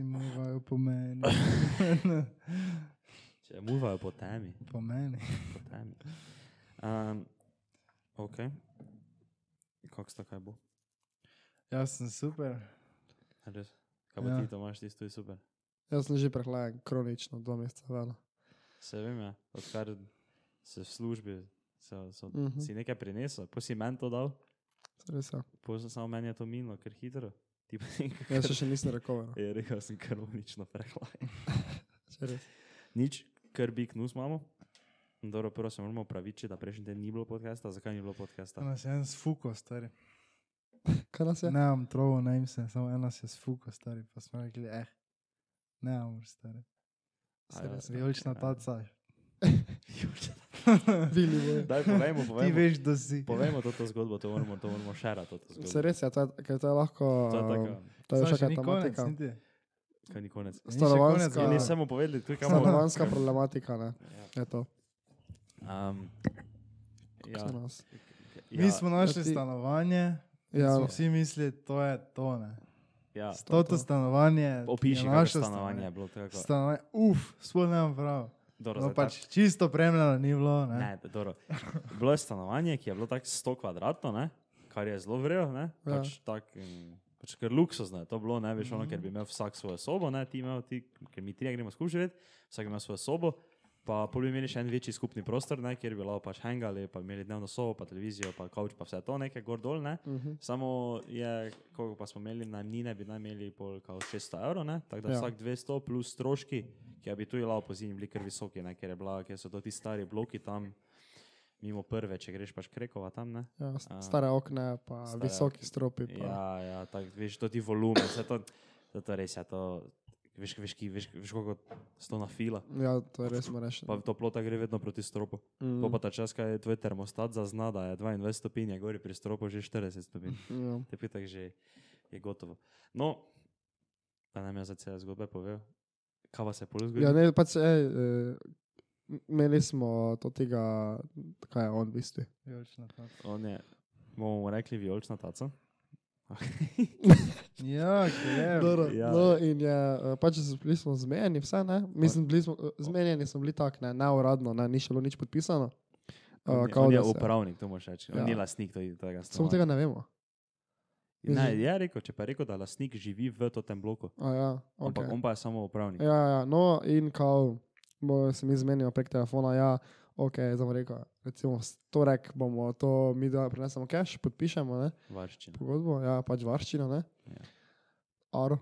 Otroci muvajo po meni. Če muvajo po temi. po meni. Po temi. Um, ok. Kako sta kaj bo? Jaz sem super. Res? Kaj pa Ja. ti, Tomaš, ti stoji super? Jaz sem že prehlajen, kronično, dva meseca vela. Se vem, ja. Odkar se v službi, se, so, Mhm. si nekaj prinesel, pa si meni to dal, Res je. pa samo meni je to minilo, ker hitro. Ti pa si Jaz še, še nisem rekover. Je rekel, sem kronično prehlajen. Če res. Nič, ker bi knus imamo. Dobro, prvo se moramo praviči, da prejšnji teden ni bilo podcasta. Zakaj ni bilo podcasta? Ena se je en sfuko, stari. Kaj nas je? Ne, imam trovo, ne im se, samo ena se je sfuko, stari. Pa smo rekli, eh, ne, amor, stari. A ja, Vijolična taca. Bili bojo. Daj, povejmo, Ti povejmo. veš, da si. Povejmo to zgodbo, to moramo, to moramo šerati. To Se zgodbo. res je, to je, ker to je lahko. To je tako. To je še ni konec, tematika. Kaj ni konec. Ni konec, Ja, ja. ne samo povedali, tu je kam. Stanovanska problematika, ne? Ja. Je to. Um, Ja. ja, ja, Mi smo našli Ja, ti- stanovanje. Ja, Smo vsi mislili, to je to, ne. ja. Toto stanovanje. Opiši, je kako naše stanovanje je bilo. tako. Stanovanje, uf, sploh nemam prav. Dobro, No, pač čisto premljeno ni bilo, tak- ne. Ne, dobro. Bilo je stanovanje, ki je bilo tako 100 kvadratno, ne? kar je zelo vrelo, ne? Ja. Pač tak, mm, pač ker luksuzno je to bilo, ne veš, ono, ker bi imel vsak svojo sobo, ne, ti imel, ti, ker mi trije gremo skupaj živeti, vsak ima svojo sobo, pa pol bi imeli še en večji skupni prostor, ne, kjer bi lahko pač hangali, pa imeli dnevno sobo, pa televizijo, pa kavč, pa vse to nekaj gor dol, ne. uh -huh. Samo je, koliko pa smo imeli najmnine, bi naj imeli pol kao 600 evrov, ne? tako da Ja. ja. vsak 200 plus stroški, ki bi tu lao po zimi bili kar visoki, ne? ker, je bila, ker so to ti stari bloki tam, mimo prve, če greš pač krekova tam. Ne? ja, stare okne, pa Stare visoki stropi. Pa. Ja, ja, tako veš, to ti volumen, vse to, to, to res je, to, veš, veš, veš, veš, veš koliko sto na fila. ja, to je res reči. Pa toplota gre vedno proti stropu. Mm. Mm. Pa ta čas, kaj je tvoj termostat zazna, da je 22 stopinj, je gori pri stropu že 40 stopinj. Ja. Te pitak že je gotovo. No, da nam je za cele zgodbe povedal. Kaj pa se je pol zgodilo? Ja, ne, pač, ej, eh, imeli smo to tega, kaj je on v bistvu. Vijolična taca. On je, bomo rekli vijolična taca. Ja, ki je. Dobro, Ja. No, in je, eh, pač bili smo zmenjeni, vse ne. Mislim, bili smo, eh, zmenjeni smo bili tako, ne, neuradno, ne, ni še bilo nič podpisano. On Uh, je, kao on je upravnik, to moraš reči. Ja. On ni lastnik to- tega Samo tega ne vemo. Ne, je rekel, če pa je rekel, da lastnik živi v tem bloku. A, ja, okay. on pa je samo upravnik. ja, ja, no, in kao, bo se mi zmenimo prek telefona, ja, ok, zdaj bom rekel, recimo, v torek bomo to, mi da prinesemo cash, podpišemo, ne, Varščina. pogodbo, ja, pač varščino, ne. Ja. Aro.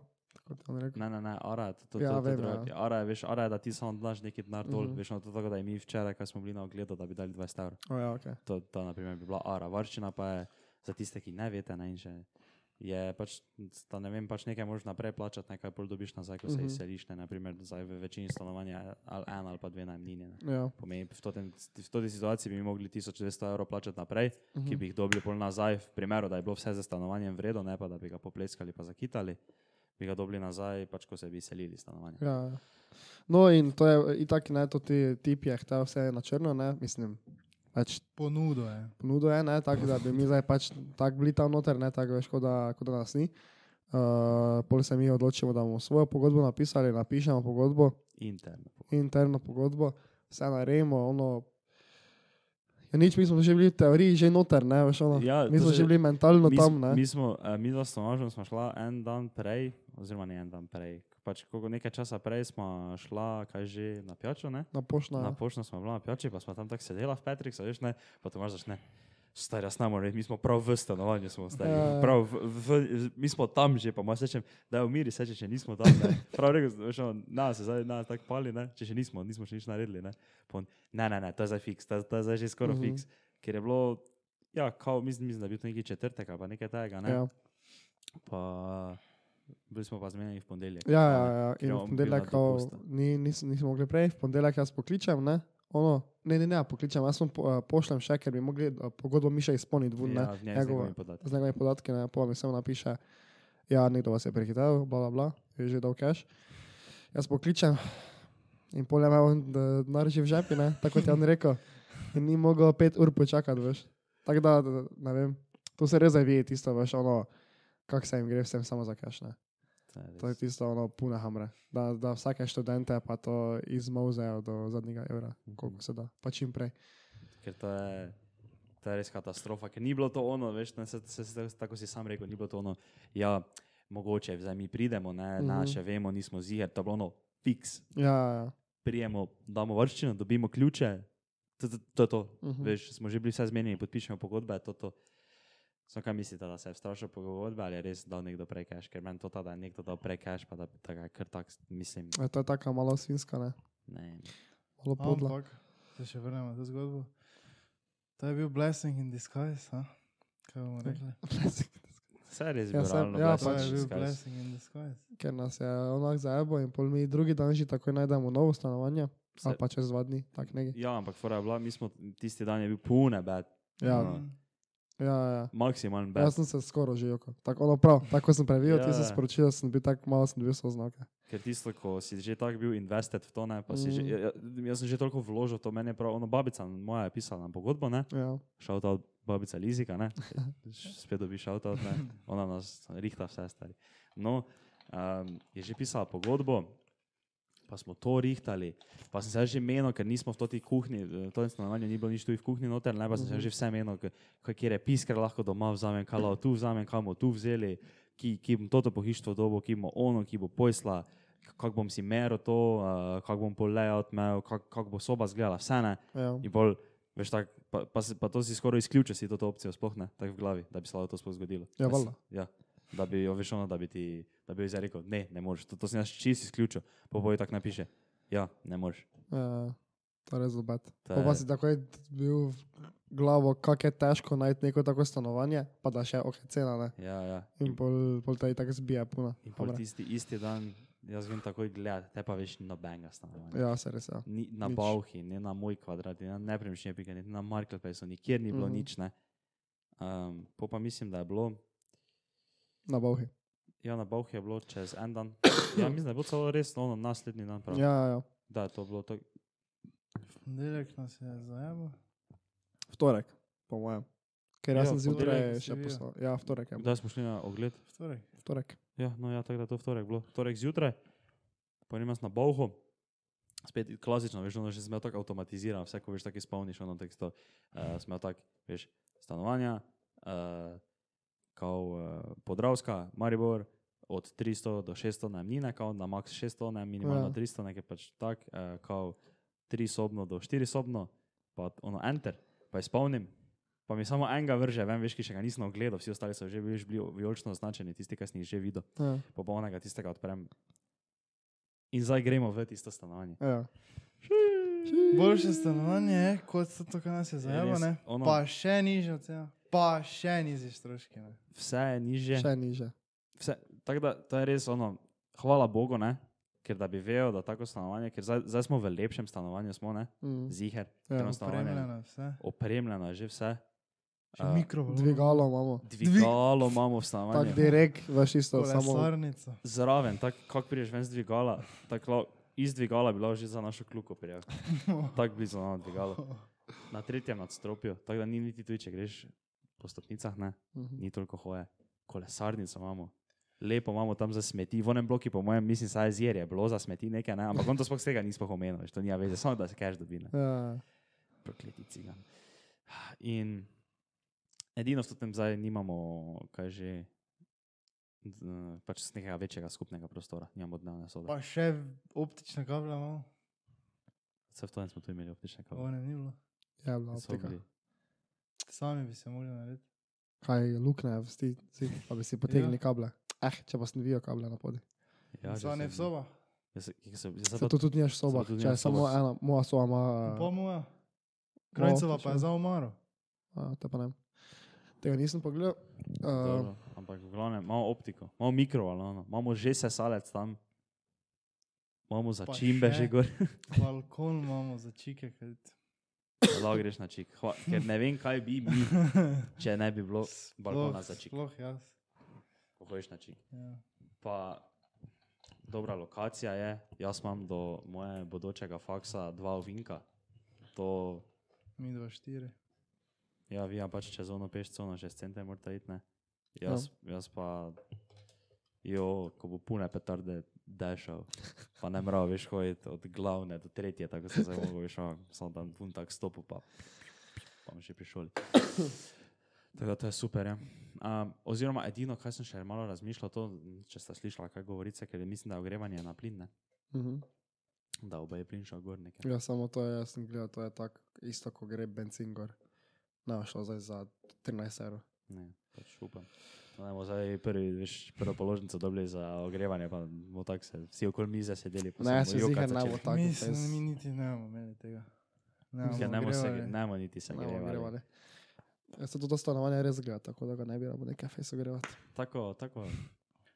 Ne, ne, ne, ara je to, to, Ja, to, to, vem, ja. Ara je, veš, ara je, da ti samo daš neki denar dol, mm -hmm. veš, no, to tako, da je mi včeraj, ko smo bili na ogledu, da bi dali 20 evrov. O, ja, ok. To, to na primer, bi bila ara. Varščina pa je za tiste, ki ne veste, ne, in še je pač, da ne vem, pač nekaj moraš naprej plačati, nekaj pol dobiš nazaj, ko se Mhm. izseliš, ne, naprimer, zdaj v večini stanovanja ali en ali pa dve najmnine. Ne. Ja. Pomeni, v, totem, v tej situaciji bi mi mogli 1200 evrov plačati naprej, Mhm. ki bi jih dobili pol nazaj, v primeru, da je bilo vse za stanovanjem vredno, ne pa da bi ga popleskali pa zakitali, bi ga dobili nazaj, pač ko se bi selili stanovanje. Ja, ja. No, in to je itak, ne, to ti tip je hotel vse na črno, ne, mislim, pač Ponudo je. ponudo je, ne, tako da bi mi zdaj pač tako bili tam noter, ne, tako veš, kot da, kot da nas ni. Uh, pol se mi odločimo, da bomo svojo pogodbo napisali, napišemo pogodbo, Interno. interno pogodbo, vse naredimo, ono. Ja, nič, mi smo že bili v teoriji že noter, ne, veš, ono. Ja, mi smo že- bili mentalno mi, tam, ne. mi smo, uh, mi dva s Tomažem smo šla en dan prej, oziroma ne en dan prej, pač koliko nekaj časa prej smo šla, kaj že na pijačo, ne? Na pošno. Na pošto smo bila na pijači, pa smo tam tako sedela v Petriksu, veš ne, pa Tomaž začne. Stari, jaz ne morem, mi smo prav v stanovanju, smo stari. Ja. Prav v, v, mi smo tam že, pa moj sečem, da je v miri, seče, če nismo tam. Ne. Prav rekel, veš, na se zdaj nas tako pali, ne, če še nismo, nismo še nič naredili. Ne, on, ne, ne, ne, to je zdaj fiks, to, to je zdaj že skoraj Mhm. uh -huh. fiks, ker je bilo, ja, kao, mislim, mislim, da je bil to neki četrtek ali pa nekaj tega, ne. Ja, Pa bili smo pa zmenjeni v ponedeljek. ja, ja, ja. in v on ponedeljek, ni, nis, nismo mogli prej, v ponedeljek jaz pokličem, ne. Ono, ne, ne, ne, pokličem, jaz sem po, uh, pošljem še, ker bi mogli uh, pogodbo mi še izpolniti, vun, ne. Ja, v njej z njegovimi podatki. ne, pa mi samo napiše, ja, nekdo vas je prehitel, bla, bla, bla, je že dal cash. Jaz pokličem in pol je imel denar že v žepi, ne, tako kot je on rekel. In ni mogel pet ur počakati, veš. Tako da, ne vem, to se res zdaj vidi, tisto, veš, ono, kak se jim gre vsem samo za cash, ne. To je To je tisto, ono, pune hamre. Da, da vsake študente pa to izmauzejo do zadnjega evra, koliko se da, pa čim prej. Ker to je, to je res katastrofa, ker ni bilo to ono, veš, ne, se, se, se, tako si sam rekel, ni bilo to ono, ja, mogoče, zdaj mi pridemo, ne, Mhm. mm -hmm. še vemo, nismo ziger, to je bilo ono, fiks, Ja, ja. prijemo, damo vrščino, dobimo ključe, to, to, to je to, uh Mhm. -huh. veš, smo že bili vse zmenjeni, podpišemo pogodbe, to je to. Samo kaj mislite, da se je strašil pogodbe ali je res dal nekdo prej cash, ker meni to ta, da je nekdo dal prej cash, pa da bi tega kar tak, mislim, E, To je taka malo svinska, ne? ne. Malo podla. Ampak, se še vrnemo na to zgodbo. To je bil blessing in disguise, ha? kaj bomo rekli? Vse je res Ja, bilo ja, blessing To pač je in bil disguise. blessing in disguise. Ker nas je onak zajebo in pol mi drugi dan že takoj najdemo novo stanovanje, Se- ali pa čez dva dni, tak nekaj. Ja, ampak fora je bila, mi smo tisti dan je bil pune bed, Ja, No. Mm. Ja, ja. maksimalen bed. Jaz sem se skoraj že jokal. Tako, ono prav, tako sem previjal, ti Ja. si sporočil, sem bil tako malo, sem bil so znake. Ker tisto, ko si že tako bil invested v to, ne, pa si že, Mhm. ja, ja, jaz sem že toliko vložil, to meni je prav, ono babica moja je pisala na pogodbo, ne, Ja. šel ta babica Lizika, ne, spet dobi šel ta, ne, ona nas rihta vse stari. No, um, je že pisala pogodbo, pa smo to rihtali, pa sem se že menil, ker nismo v toti kuhinji, v tem stanovanju ni bilo nič tu v kuhinji noter, ne, pa sem se že vse menil, kje je pisker lahko doma vzamem, kaj lahko tu vzamem, kaj bomo tu vzeli, ki, ki bom toto pohištvo dobo, ki bo ono, ki bo pojsla, kako bom si meril to, uh, kako bom pol layout imel, kako kak bo soba zgledala, vse ne. ja. In pol, veš, tak, pa, pa, pa to si skoraj izključil, si to opcijo, sploh ne, tako v glavi, da bi se lahko to sploh zgodilo. Ja, valjda. Ja, da bi jo veš ono, da bi ti, da bi jo zdaj rekel, ne, ne moreš, to, to sem jaz čisto izključil, pa bojo tako napiše, ja, ne moreš. Ja, to je zobet. To Pa, pa si takoj bil glavo, kako je težko najti neko tako stanovanje, pa da še ok cena, ne. Ja, ja. In pol, pol te tako zbija puna. In pol hamre. tisti isti dan, jaz grem takoj gledati, te pa veš, nobenega stanovanja. Ja, se res, ja. Ni na Nič. Bauhi, ne na moj kvadrat, ne na nepremičnine, niti na Marketplaceu, nikjer ni bilo Mhm. nič. Ne. Um, po pa mislim, da je bilo, Na Bauhi. ja, na Bauhi je bilo čez en dan. Ja, mislim, da je bilo celo res ono, naslednji dan. Prav. Ja, ja. Da, je to bilo to. V ponedeljek nas je zajemal. Vtorek, po mojem. Ker jaz Ja, sem zjutraj še poslal. Ja, vtorek je. bil. Kdaj smo šli na ogled? Vtorek. Vtorek. Ja, no ja, tako da je to vtorek bilo. Vtorek zjutraj, pa nimas na Bauhu. Spet klasično, veš, ono že smo tako avtomatizirano, vse, ko veš, tako izpolniš ono teksto. Uh, smo tako, veš, stanovanja, uh, kao uh, Podravska, Maribor, od 300 do 600 najemnine, kao na max 600, ne, minimalno Ja. 300, nekaj pač tak, uh, kao 3 sobno do 4 sobno, pa ono enter, pa izpolnim. Pa mi samo enega vrže, vem, veš, ki še ga nisem ogledal, vsi ostali so že veš, bili vijolično označeni, tisti, ki sem jih že videl, Ja. pa pa onega tistega odprem. In zdaj gremo v tisto stanovanje. ja. Boljše stanovanje je, kot so to, kar nas je ono- Pa še nižja cena. Pa še nižji stroški, ne? Vse je niže. Še niže. Vse, tako da to je res ono, hvala Bogu, ne? ker da bi vedel, da tako stanovanje, ker zdaj, zdaj smo v lepšem stanovanju, smo ne, Mm. ziger, Ja, Opremljeno vse. opremljeno je že vse. Še A, mikrovalov. Dvigalo imamo. Dvigalo imamo v Tak stanovanju. direkt, veš isto, samo. Zraven, tako kako priješ ven z dvigala, tako iz dvigala bi bilo že za našo kluko prijel. Tako blizu na dvigalo. Na tretjem nadstropju, tako da ni niti tu, če greš po stopnicah, ne, Mhm. ni toliko hoje. Kolesarnico imamo. Lepo imamo tam za smeti, v enem bloku, po mojem, mislim, saj zjer je bilo za smeti nekaj, ne? ampak on to sploh tega nismo omenili, to ni veze, samo da se cash dobi, ne? Ja, prokleti cigan. In edino v tem zdaj nimamo, kaj že, pač z nekega večjega skupnega prostora, nimamo dnevne sobe. Pa še optične kable imamo. Vse v tem smo tu imeli optične kable. ne, ni bilo. je bila optika. Sami bi se mogli narediti. Kaj lukne v sti, zid, pa bi si potegnili kable. Eh, če pa sem vijo kable na podi. Ja, že Sva ne sem- v soba. Jaz se- jaz jaz se to tudi nimaš v sobah, tudi če je samo sobah. ena, moja soba ima. Pa moja. Krajcova pa je za omaro. A, te pa ne. Tega nisem pogledal. Uh, Dobro, ampak v glavnem imamo optiko, imamo mikrovalno, imamo že sesalec tam, imamo za Pa čimbe še. že gor. Balkon imamo za čike. Kaj... Lahko greš na čik. Hva, ker ne vem, kaj bi mi, če ne bi bilo balkona za čik. Sploh jaz. Ko hojiš na čik. Ja. Pa dobra lokacija je. Jaz imam do moje bodočega faksa dva ovinka. To, Mi dva štiri. ja, vi pač čez ono peš cono, 6 cm morate iti, ne. Jaz, jaz pa Jo, ko bo pune petarde dešal, pa ne mrav, veš, hoditi od glavne do tretje, tako se zdaj mogo, veš, samo tam pun tak stopu, pa, pa še prišoli. Tako da to je super, ja. Um, oziroma, edino, kaj sem še malo razmišljal, to, če ste slišali, kaj govorice, ker mislim, da je ogrevanje na plin, ne? Mhm. da oba je plin šel gor nekaj. Ja, samo to je, jaz sem gledal, to je tako isto, ko gre benzin gor. Ne, šlo zdaj za 13 evrov. Ne, pač upam. Bomo zdaj prvi, veš, prvo položnico dobili za ogrevanje, pa bomo tako se vsi okoli mize sedeli. Ne, se jokati ne bo tako. Mislim, mi niti ne bomo imeli tega. Ne Ja, bomo ne se, ogrevali. bomo niti se grevali. Jaz se to stanovanje res gleda, tako da ga ne bi rabo nekaj fejs ogrevati. Tako, tako.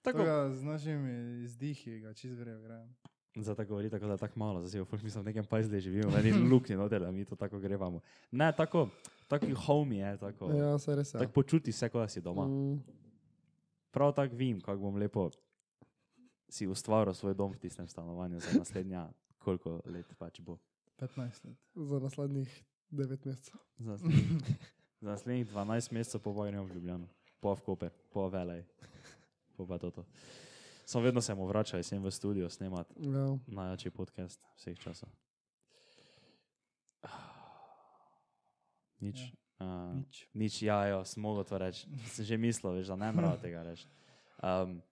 Tako ga z našimi izdihi ga čist vrejo gremo. Zdaj tako govori, tako da je tako malo, zdaj jo fuk mislim, v nekem pajzli živimo, v eni luknji, no, da mi to tako grevamo. Ne, tako, tako home je, tako. Ja, se res je. Tako počuti se, kot da si doma. Mm, Prav tako vem, kako bom lepo si ustvaril svoj dom v tistem stanovanju za naslednja, koliko let pač bo. 15 let. za naslednjih 9 mesecev. Za naslednjih, za naslednjih 12 mesecev po gremo v Ljubljano, po v Koper, po Velej, po pa toto. Sam vedno se mu vračal sem v studio snemati Ja. najjači podcast vseh časov. Nič. Ja. Uh, Nič. Nič, ja, jo, sem mogel to reči. Sem že mislil, veš, da ne moram tega reči. Um,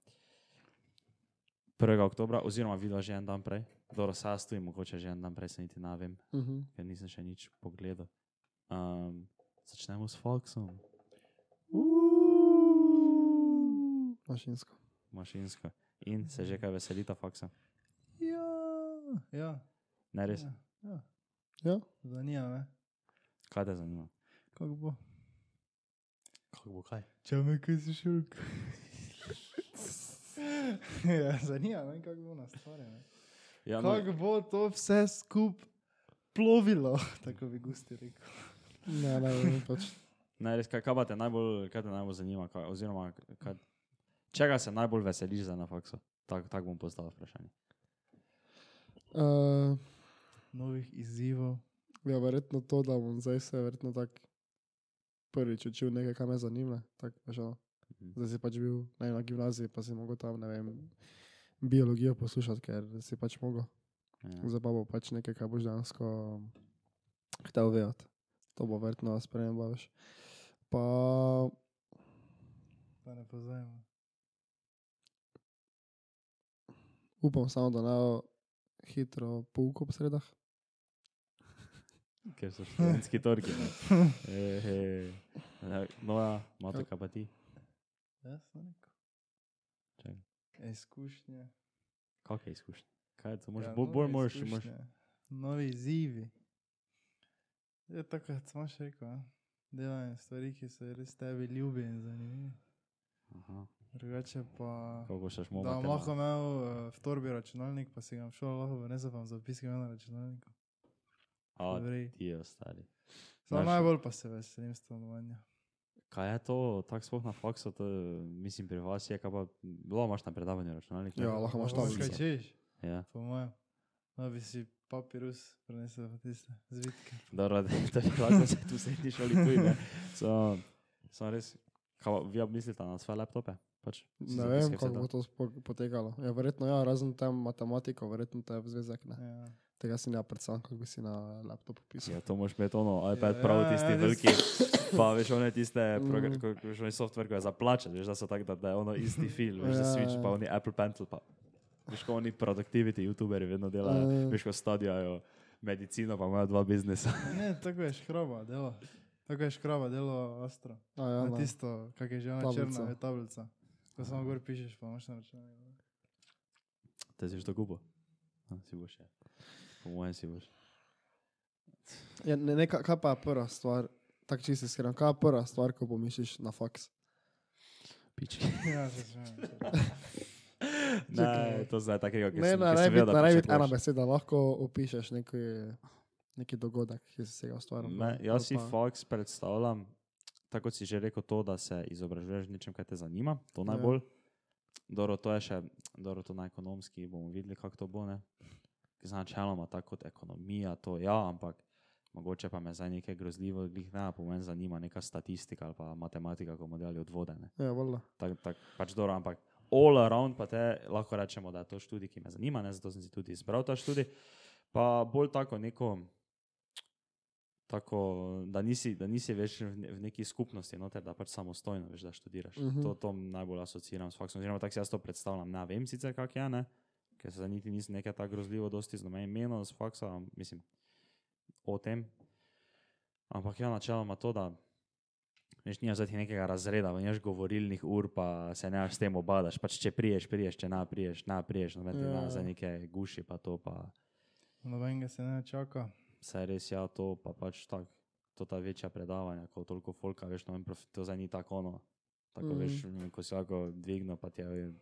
1. oktobra, oziroma vidva že en dan prej, dobro, saj stojim, mogoče že en dan prej, se niti ne vem, Uh -huh. ker nisem še nič pogledal. Um, začnemo s Foxom, Mašinsko. mašinsko. In se že kaj veselita Foxa? Ja, ja. Ne res? Ja, ja. Ja, Zanima me, Kaj te zanima? Kako bo. Kako bo kaj? Če me kaj si šulk. ja, zanima me, kako bo nastavljeno. Ja, no, Kako bo to vse skup plovilo, tako bi Gusti rekel. ne, ne, ne, pač. ne, res, kaj, kaj, te najbolj, kaj te najbolj zanima? Kaj, oziroma, kaj, čega se najbolj veseliš za na Foxu? Tako tak bom postavil vprašanje. Uh, Novih izzivov. ja, verjetno to, da bom zdaj se verjetno tak prvič učil nekaj, kar me zanima. Tak. Mhm. zdaj si pač bil ne, na gimnaziji, pa si mogel tam, ne vem, biologijo poslušati, ker si pač mogel. Ja. Zdaj pa bo pač nekaj, kar boš dejansko hotel vedeti. To bo verjetno sprememba, veš. Pa Pa ne pozajmo. upam samo, da ne bo hitro pouk ob sredah. Ker so študentski torki. ne. Eh, eh. Ne, No, ja, malo kaj pa ti. Jaz sem rekel. Čakaj. Izkušnje. Kakšne izkušnje? Kaj to? Mož, Ja, bolj, bolj moraš, moraš. Novi izzivi. Je tako, kot sem še rekel. a. Delanje stvari, ki so res tebi ljubi in zanimivi. Aha, Drugače pa. Da lahko imel uh, v torbi računalnik, pa si ga v šolo lahko vnesem zapiske na računalniku. Ti je ostali. Samo najbolj pa se veselim stanovanja. Kaj je to, tako sploh na faksu, to je, mislim, pri vas je, kaj pa, bilo imaš na predavanju računalnik? Ja, lahko imaš tablico. Kaj češ, Ja, po mojem. No, bi si papirus prenesel v tiste zvitke. dobro, da bi lahko se tu sedi šoli tuj, ne. So, so res, kaj, vi mislite na svoje laptope? Pač, Ne vem, kako to? bo to potekalo. Ja, verjetno ja, razen tam matematiko, verjetno to je zvezek. Ne. Ja. Tega si ne predstavljam, kako bi si na laptopu pisal. Ja, to moš imeti ono, iPad Ja, Pro, ja, tisti ja, res. veliki. Pa veš, one tiste, progra- Mhm. ko- veš, oni software, ko je za plačati, veš, da so tako, da, da je ono isti fil, veš, za Ja, Switch, ja. pa oni Apple Pencil, pa veš, ko oni productivity youtuberi vedno delajo, Ja. veš, ko studijajo medicino, pa imajo dva biznesa. Ne, tako je škroba delo. Tako je škroba delo Astro. A, ja, Na no. tisto, kak je že ona Tablica. črna, je tablica. Ko samo gor pišeš, pa imaš na računalniku. Te si že to kupo? A, si boš še. Po mojem si boš. Ja, ne, ne, kaj, pa je prva stvar, tako čisto iskreno, kaj je prva stvar, ko pomisliš na faks? Pički. Ja, se smem. Ne, to zdaj takega, ki Ne, sem, ne, ki ne, da ne, biti ena beseda, lahko opišeš neki, neki dogodek, ki si se ga ustvaril. Ne, jaz si Fox predstavljam, tako kot si že rekel, to, da se izobražuješ v nečem, kar te zanima, to Ja. najbolj. Dobro, to je še, dobro, to na ekonomski bomo videli, kako to bo. ne. Značeloma, tako kot ekonomija, to ja, ampak mogoče pa me zdaj nekaj grozljivo, glih ne, po meni zanima neka statistika ali pa matematika, ko bomo delali od vode. ne. Ja, voljno. Tak, tak, pač dobro, ampak all around, pa te lahko rečemo, da je to študij, ki me zanima, ne, zato sem si tudi izbral ta študij. Pa bolj tako neko, tako, da, nisi, da nisi več v neki skupnosti, noter, da pač samostojno veš, da študiraš. Uh Mhm. -huh. to, to najbolj asociiram s faksom, oziroma tako si jaz to predstavljam. Ne vem sicer, kak je, ne, ker se niti nisem nekaj tako grozljivo dosti z nobenim imenom s faksa, mislim, o tem. Ampak ja, načeloma to, da Veš, nimaš zdaj nekega razreda, nimaš govorilnih ur, pa se ne s tem obadaš. Pač, če priješ, priješ, če ne priješ, ne priješ, no, Ja. ja. za neke guši, pa to, pa Nobenega se ne čaka. vse res ja, to pa pač tako. To ta večja predavanja, ko toliko folka, veš, no, in to zdaj ni tako ono. Tako mm. veš, ko si lahko dvignil, pa ti je,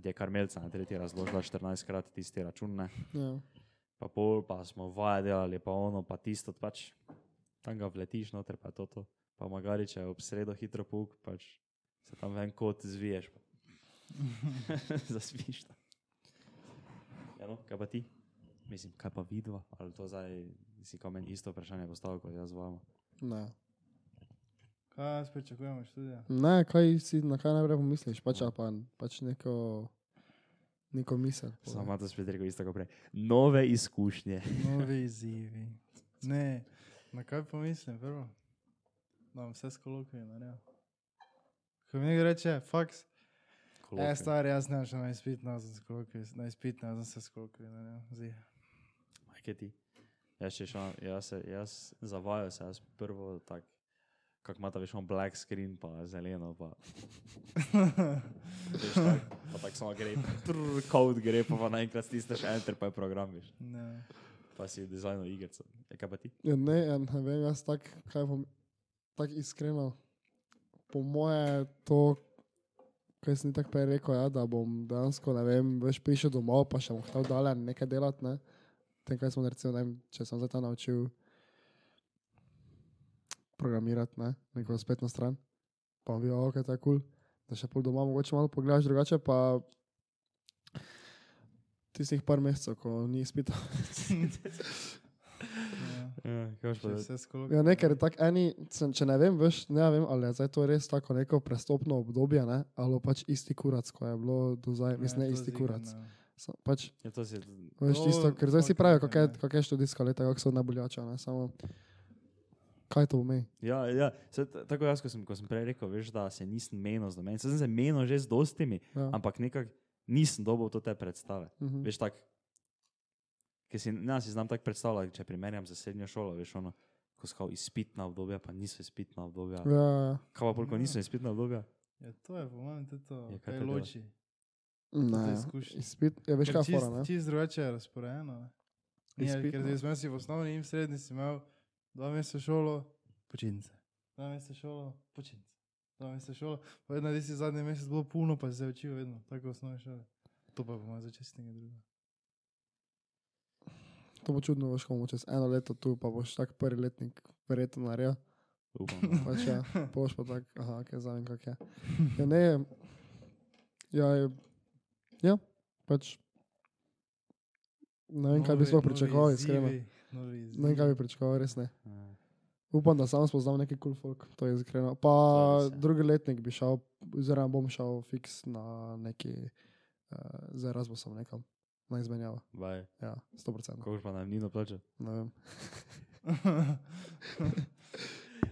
ti je karmelca na tretji razložila 14 krat tisti račun, ne. Ja. Pa pol, pa smo vaje delali, pa ono, pa tisto, pač tam ga vletiš noter, pa je to to. Pa magari, če je ob sredo hitro puk, pač se tam ven kot zviješ. pa Zaspiš. tam. Ja, no, kaj pa ti? Mislim, kaj pa vidva? Ali to zdaj si kao meni isto vprašanje postavil kot jaz z vama? Ne. Kaj jaz pričakujem od študija? ne, kaj si, na kaj najprej pomisliš, pač, pa pač neko, neko misel. Samo to spet rekel isto kot prej. Nove izkušnje. Novi izzivi. Ne, na kaj pomislim prvo? Da bom vse s kolokvijem naredil. Ko mi nekdo reče, faks, e, star, jaz ne šel na izpit, no, sem s kolokvijem, na izpit, ne, sem se s kolokvijem naredil. Zdi. Kaj ti? Jaz, šel, jaz, se, jaz zavajal se, jaz prvo tak, kak ima ta veš, on black screen, pa zeleno, pa veš, tak, pa tak samo gre, trrr, kod gre, pa, pa naenkrat stisneš enter, pa je program, veš, Ne. pa si dizajnil igrico. E, kaj pa ti? Ja, ne, ja, ne vem, jaz tako, kaj bom, tako iskreno. Po moje to, kaj sem tako prej rekel, ja, da bom dejansko, ne vem, veš prišel domov, pa še bom hotel dalje nekaj delati, ne. Tem, kaj smo recimo, ne vem, če sem zdaj ta naučil programirati, ne, neko spletno stran, pa bom videl, ok, to je kul, cool, da še pol doma mogoče malo pogledaš drugače, pa tistih par mesecev, ko ni izpita. Ja. Ja. Ja, ne, ker je tako eni, sem- če ne vem, veš, ne vem, ali je zdaj to res tako neko prestopno obdobje, ne, ali pač isti kurac, ko je bilo do zdaj, mislim, ne to isti ziher kurac. ne. Sa- Pač, Ja, to si, veš, To tisto, ker zdaj si pravijo, ne, je, ne. je študijska leta, kako so najboljača, ne, samo, kaj to pomeni? ja, ja, se, tako jaz, ko sem, ko sem prej rekel, veš, da se nisem menil z domen, sem se menil že z dostimi, Ja. ampak nekako nisem dobil to te predstave. Mhm. Veš, tako, ki si, ne, si znam tako predstavljati, če primerjam z srednjo šolo, veš, ono, ko so izpitna obdobja, pa niso izpitna obdobja. Ja, ja. Kaj pa bolj, ko niso izpitna obdobja? Ja, to je, po mojem, tudi to, Ja, kaj kaj loči. Ne, ja. izpit, ja, veš kaj je čist- fora, ne? Čist drugače je razporejeno. ne. Ja, ker zdaj smo si v osnovni in v srednji si imel dva meseca šolo, počitnice. Dva meseca šolo, počitnice. Dva meseca šolo, pa vedno si zadnji mesec bilo puno, pa si se učil vedno, tako v osnovni šoli. To pa bomo za čestnega druga. To bo čudno, veš, ko bomo čez eno leto tu, pa boš tak prvi letnik verjetno naredil. Upam. da. Pač ja, boš pa tak, aha, kaj zavem, kak je. Ja, ne, ja, je, ja, pač. Ne vem, kaj bi sploh pričakoval, iskreno. izzivi, novi Ne vem, kaj bi pričakoval, res ne. Ja. Upam, da sam spoznam neki kul cool folk, to je iskreno. Pa res je. drugi letnik bi šel, oziroma bom šel fiks na neki, uh, z Erasmusom nekam, na izmenjavo. Baj, Ja, 100%. kako pa na Nino plačal? Ne vem.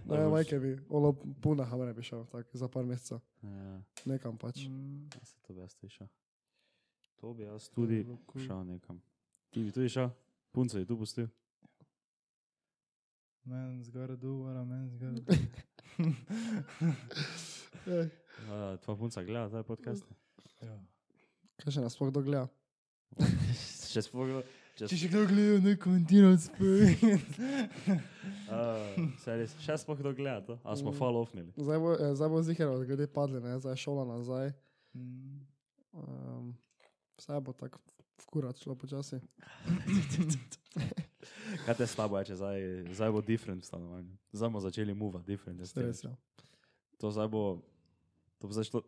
Ne, boš- majke bi, olo puna hamre bi šel, tak, za par mesecev, Ja, nekam pač. Mm, ja, se to bi jaz šel. To bi jaz tudi šel nekam. Ti bi tudi šel? Punco je tu pustil. Men's gotta do what a man's gotta do. Ej, Uh, tvoja punca gleda ta podcast? Ja. Kaj še nas sploh dogleda? Še spogledal. Če še kdo gleda, ne komentira spet. Uh, res, še sploh kdo gleda to? A smo Mm. fall offnili? Zdaj bo, eh, zdaj bo zihar, glede padli, ne, zdaj šola nazaj. Mm. Um, vse bo tako v kurat šlo počasi. Kaj te slabo je, če zdaj, zdaj bo different v stanovanju? Zdaj bomo začeli move, different. jaz ti Res je. To zdaj bo, to bo zdaj šlo.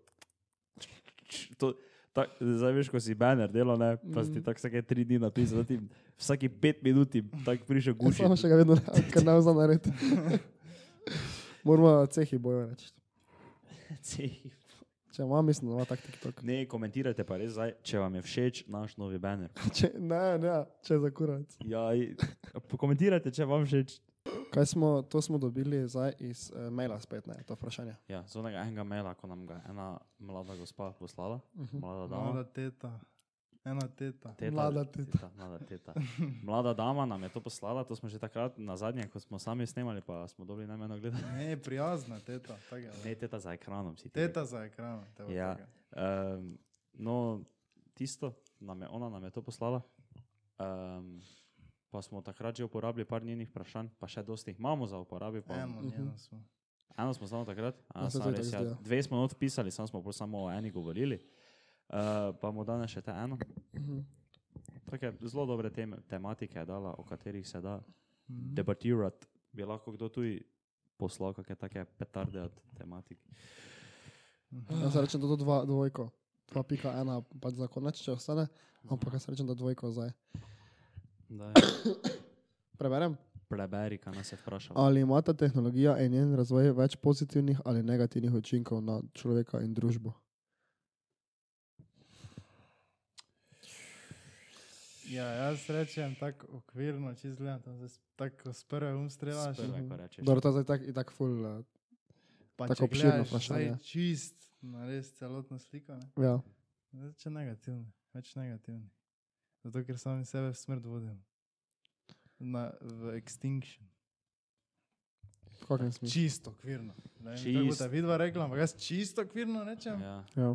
To, tak, zdaj veš, ko si banner delal, ne, pa si ti Mhm. tako vsake tri dni napisal, da ti vsaki pet minut tako prišel Ja, guši. samo še ga vedno ne, ker ne znam narediti. Moramo cehi bojo reči. Če ima, mislim, da ima tak TikTok. Ne, komentirajte pa res zdaj, če vam je všeč naš novi banner. Če, ne, ne, če za kurac. Ja, pokomentirajte, če vam všeč. Kaj smo, to smo dobili zdaj iz uh, maila spet, ne, to vprašanje. Ja, z onega enega maila, ko nam ga ena mlada gospa poslala, Mhm. mlada dama. Mlada teta. Ena teta. Teta, Mlada teta. Mlada teta. Mlada dama nam je to poslala, to smo že takrat na zadnje, ko smo sami snemali, pa smo dobili najmanj gledati. Ne, prijazna teta. tak je, Ne, teta za ekranom si. Teta za ekranom. Ja. Um, no, tisto, nam je, ona nam je to poslala. Um, pa smo takrat že uporabili par njenih vprašanj, pa še dosti jih imamo za uporabi. Pa, Eno, Mhm. njeno smo. Eno smo samo takrat, eno to res, tako ja, dve smo not pisali, samo smo samo o eni govorili. Uh, pa mu danes še te eno. Mhm. Take zelo dobre teme, tematike je dala, o katerih se da Mhm. debatirati. Bi lahko kdo tudi poslal kakšne take petarde od tematik. Jaz se rečem, da to dva, dvojko. 2.1 pač za konec, če ostane, ampak jaz rečem, da dvojko zdaj. Daj, Preberem. preberi, kaj nas je vprašal. Ali ima ta tehnologija in njen razvoj več pozitivnih ali negativnih učinkov na človeka in družbo? Ja, jaz rečem tako okvirno, čez gledam, tam se s- tako z prve um strelaš. Dobro, to je zdaj tak, full. Uh, Pa tako če obširno vprašanje. čist, na res celotno sliko, ne? ja. Več negativni, več negativni. Zato, ker sami sebe v smrt vodim. Na, v extinction. V kakšnem smislu? Čisto okvirno. Čist. boste vidva rekla, ampak jaz čisto okvirno rečem. Ja, Ja.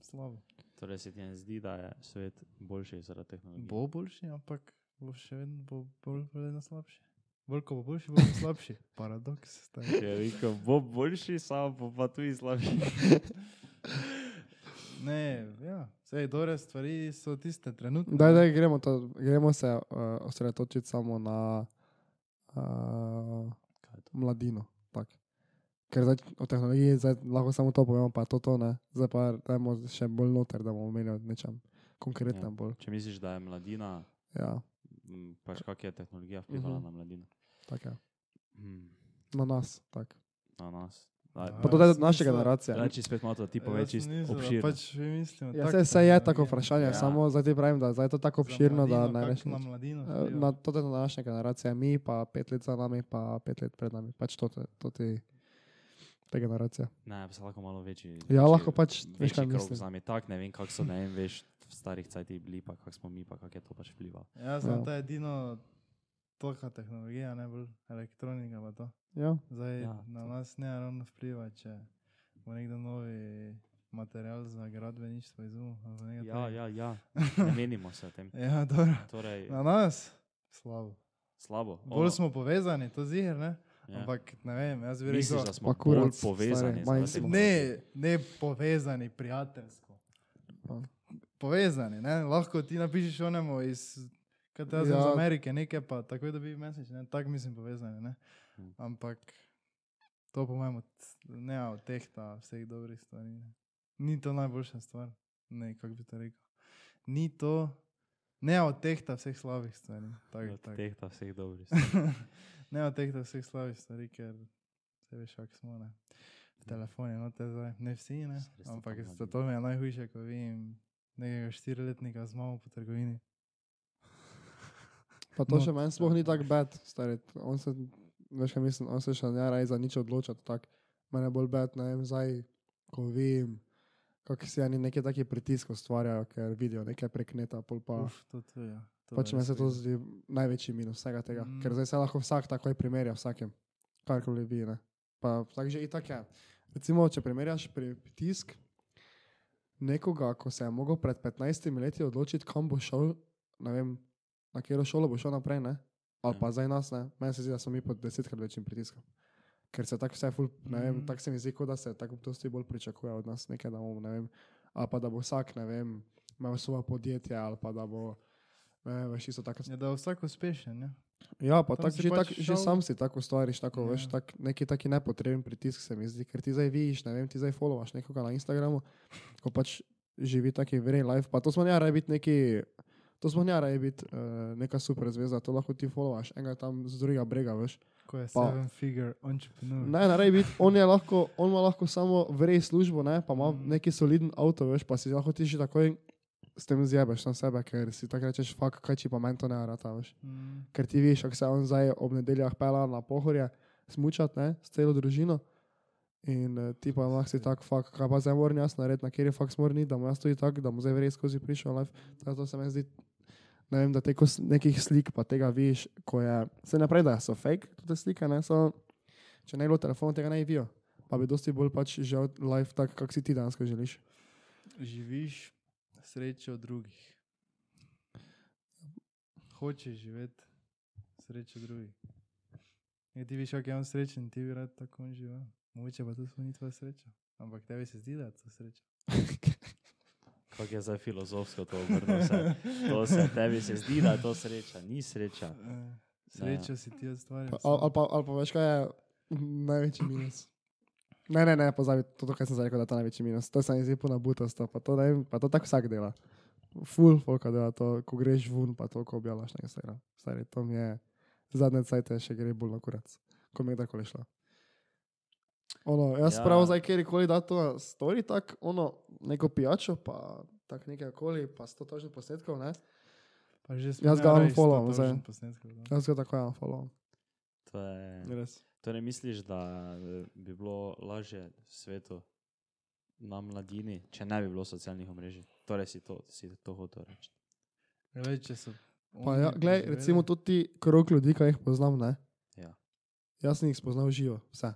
Slabo. Torej se ti ne zdi, da je svet boljši zaradi tehnologije. Bo boljši, ampak bo še vedno bo bolj, vedno slabši. Bolj ko bo boljši, bo slabši. Paradoks. stari. Je rekel, bo boljši, samo bo pa tudi slabši. Ne, ja, vse dobre stvari so tiste trenutne. Daj, daj, gremo, to, gremo se uh, osredotočiti samo na uh, Kaj je to? mladino. Tak. Ker zdaj o tehnologiji zdaj lahko samo to povemo, pa to, to ne. Zdaj pa dajmo še bolj noter, da bomo imeli o nečem konkretnem Ja. bolj. Če misliš, da je mladina, Ja, pač kak je tehnologija vplivala Mhm. na mladino? tako je. Hmm, Na nas, tako. na nas. Ja, Pa to je jaz naša mislim, generacija. Reči spet malo, da ti poveš Jaz čisto mislim, da obširno. Pač vi mislimo, Ja, tak se, se je tako vprašanje, Ja. ja. samo zdaj ti pravim, da je to tako obširno, da mladino, ne kako rečeš. Na mladino. Eh. Na to je današnja generacija, mi pa pet let za nami, pa pet let pred nami. Pač to, to ti, te generacije. Ne, pa se lahko malo večji. Ja, večji- lahko pač, veš, Večji mislim. z nami, tak ne vem, kako so, ne vem, veš, v starih cajtih bili, pa kako smo mi, pa kako je to pač vplivalo. Ja, samo Ja. to je edino toka tehnologija, ne bolj elektronika pa to. Ja, Zdaj Ja, ja, na to. nas ne ravno vpliva, če bo nekdo novi material za gradbeništvo izumil. Ja, takega. ja, ja, ne menimo se o tem. Ja, dobro. Torej, Na nas? Slabo. slabo. Bolj smo povezani, to ziger, ne? Ja. Ampak ne vem, jaz bi Misliš, rekel. da smo Pa bolj povezani? smo. tehnologije? Ne, ne povezani, prijateljsko. Ja. Povezani, ne? lahko ti napišeš onemu iz ja. iz. Amerike, nekaj pa takoj dobi message, ne? tako mislim povezani. Ne? Hmm. Ampak to po mojem ne od teh ta vseh dobrih stvari. Ne? Ni to najboljša stvar, ne, kako bi to rekel. Ni to, ne od teh ta vseh slabih stvari. Tak, Od tak. teh ta vseh dobrih. ne od teh ta vseh slabih stvari, ker se veš, kak smo. Ne? V telefonu, no te zdaj, ne vsi, ne? Ampak pa za to mi je najhujše, ko vidim nekega štiriletnika z mamo po trgovini. pa to No, še meni sploh ni tako bad, stari. On se, veš, kaj mislim, on se še ne raje za nič odločati. Tak. Mene bolj bad, ne vem, zdaj, ko vidim, kako si oni neki taki pritisk ustvarjajo, ker vidijo nekaj prek neta, pol pa. Uf, to, to, ja. to Pač meni se to zdi največji minus vsega tega, Mm. ker zdaj se lahko vsak takoj primerja vsakem, karkoli vi. Ne? Pa tako že i tako je. Recimo, če primerjaš pritisk nekoga, ko se je mogel pred 15 leti odločiti, kam bo šel, ne vem, na katero šolo bo šel naprej, ne? ali Ja. pa zdaj nas, ne? meni se zdi, da smo mi pod desetkrat večjim pritiskom. Ker se tako vse, ful, ne vem, Mhm. tako se mi zdi, da se tako dosti bolj pričakuje od nas, nekaj, da bomo, ne vem, ali pa da bo vsak, ne vem, imel svoje podjetje, ali pa da bo, ne veš, isto tako. Ja, da je vsak uspešen. Ja. Ja, pa tak, že, pač tak, že šel- sam si tako ustvariš, tako, Ja. ja. veš, tak, neki taki nepotreben pritisk se mi zdi, ker ti zdaj vidiš, ne vem, ti zdaj followaš nekoga na Instagramu, ko pač živi taki v real life, pa to smo ne raje biti neki To smo njara je biti uh, neka super zvezda, to lahko ti followaš, enega tam z drugega brega, veš. Ko je Pa- seven figure entrepreneur. Ne, ne, biti, on je lahko, on ima lahko samo vrej službo, ne, pa ima Mhm. neki soliden avto, veš, pa si lahko ti že takoj s tem zjebeš na sebe, ker si tako rečeš, fak, kaj či pa meni to ne rata, veš. Mm. Ker ti veš, kako se on zdaj ob nedeljah pela na pohorje, smučat, ne, s celo družino. In uh, ti pa imaš si tak, fak, kaj pa zdaj moram jaz narediti, na kjer je faks moram iti, da mu jaz tudi tako, da mu zdaj res skozi prišel live. Tako to se mi zdi, ne vem, da teko nekih slik pa tega vidiš, ko je, se pravi, da so fake, te slike, ne, so, če ne bi bilo telefona, tega ne bi vidio. Pa bi dosti bolj pač žal live tak, kak si ti danes želiš. Živiš srečo drugih. Hočeš živeti srečo drugih. Ja, ti veš, kako je on srečen, ti bi rad tako živel. Mogoče pa to ni tvoja sreča. Ampak tebi se zdi, da je to sreča. Kako je zdaj filozofsko to obrnil. To se tebi se zdi, da je to sreča, ni sreča. Eh, Srečo si ti sam. ali, ali, pa, ali pa veš, kaj je največji minus. Ne, ne, ne, pozabi to, kar sem rekel, da je to največji minus. To se mi zdi puno butasto, pa to, ne vem, pa to tako vsak dela. Full folka dela to, ko greš ven, pa to, ko objavljaš na Instagram. Stari, to mi je zadnje cajte še gre bolj na kurac, ko mi je tako šlo. Ono, jaz Ja. ja. prav zdaj, kjerkoli da to na story, tako ono, neko pijačo, pa tak nekaj koli, pa sto točnih posnetkov, ne? Pa že Jaz ga unfollowam sto zdaj. Jaz ga tako ja follow. To je, Res. torej misliš, da eh, bi bilo lažje v svetu na mladini, če ne bi bilo socialnih omrežij? Torej si to, si to hotel reči. Glej, če so Pa ja, glej, recimo tudi ti krog ljudi, ki jih poznam, ne? Ja. Jaz sem jih spoznal živo, vse.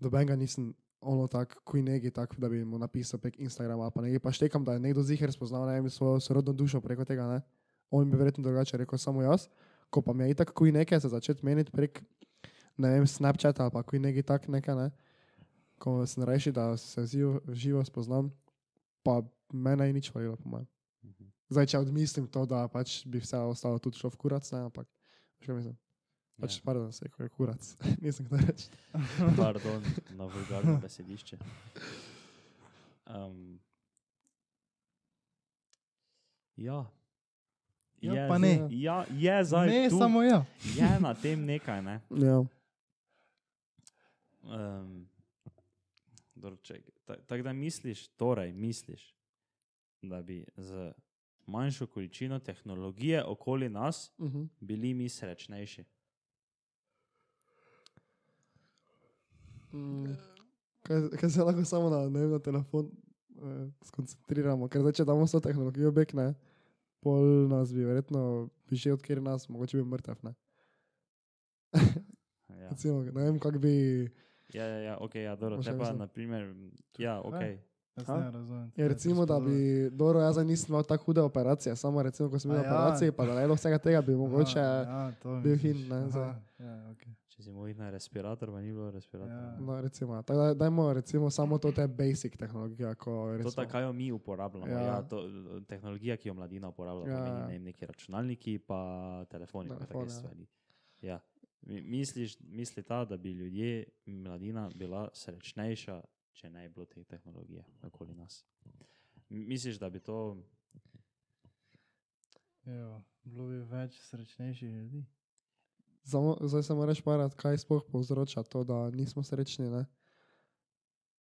Mhm. Dobenega nisem ono tak, kuj neki tak, da bi mu napisal prek Instagrama pa nekaj. Pa štekam, da je nekdo ziger spoznal, ne vem, svojo sorodno dušo preko tega, ne? On bi verjetno drugače rekel samo jaz, ko pa mi je itak kuj nekaj se začeti meniti prek, ne vem, Snapchata ali pa kuj neki tak nekaj, ne? Ko sem reši, da se živo, živo spoznam, pa mene je nič valilo, po mojem. Mhm. Zdaj, če odmislim to, da pač bi vse ostalo tudi šlo v kurac, ne, ampak, kaj mislim. Pač, Ja. pardon, se je kurac, nisem kdaj reči. Pardon, na vulgarno besedišče. Um, ja. Ja, je, pa ne. Ja, je zdaj. Ne, tu, samo ja. Je na tem nekaj, ne. Ja. Um, Tako da misliš, torej misliš, da bi z manjšo količino tehnologije okoli nas Uh -huh. bili mi srečnejši. Mm. kaj, kaj se lahko samo na, ne na telefon eh, skoncentriramo, ker zdaj, če damo vso tehnologijo bek, ne, pol nas bi verjetno, bi že odkjer nas, mogoče bi mrtev, ne. Ja, Recimo, ne vem, kak bi, ja, ja, ja ok, ja, dobro, te pa mislil? naprimer, ja, ok. Ha? ne razumem. ja, recimo, da bi, dobro, jaz nisem imel tako hude operacije, samo recimo, ko sem imel ja. operacije, pa da ne bilo vsega tega, bi mogoče, ja, to bil hin, ne, Aha. Ja, okay. Če si mogel na respirator, pa ni bilo respiratorja. Ja. no, recimo, tako da dajmo recimo samo to te basic tehnologije, ko To, kaj jo mi uporabljamo, ja. Ja. Ja, to, tehnologija, ki jo mladina uporablja, Ja. ja. pomeni ne, vem, neki računalniki, pa telefoni, pa Telefon, take ja. stvari. Ja. Mi- Misliš, misli ta, da bi ljudje, mladina, bila srečnejša, če ne bi bilo te tehnologije okoli nas? Misliš, da bi to Evo, bilo bi več srečnejših ljudi. Samo, zdaj se moraš parati, kaj sploh povzroča to, da nismo srečni. Ne?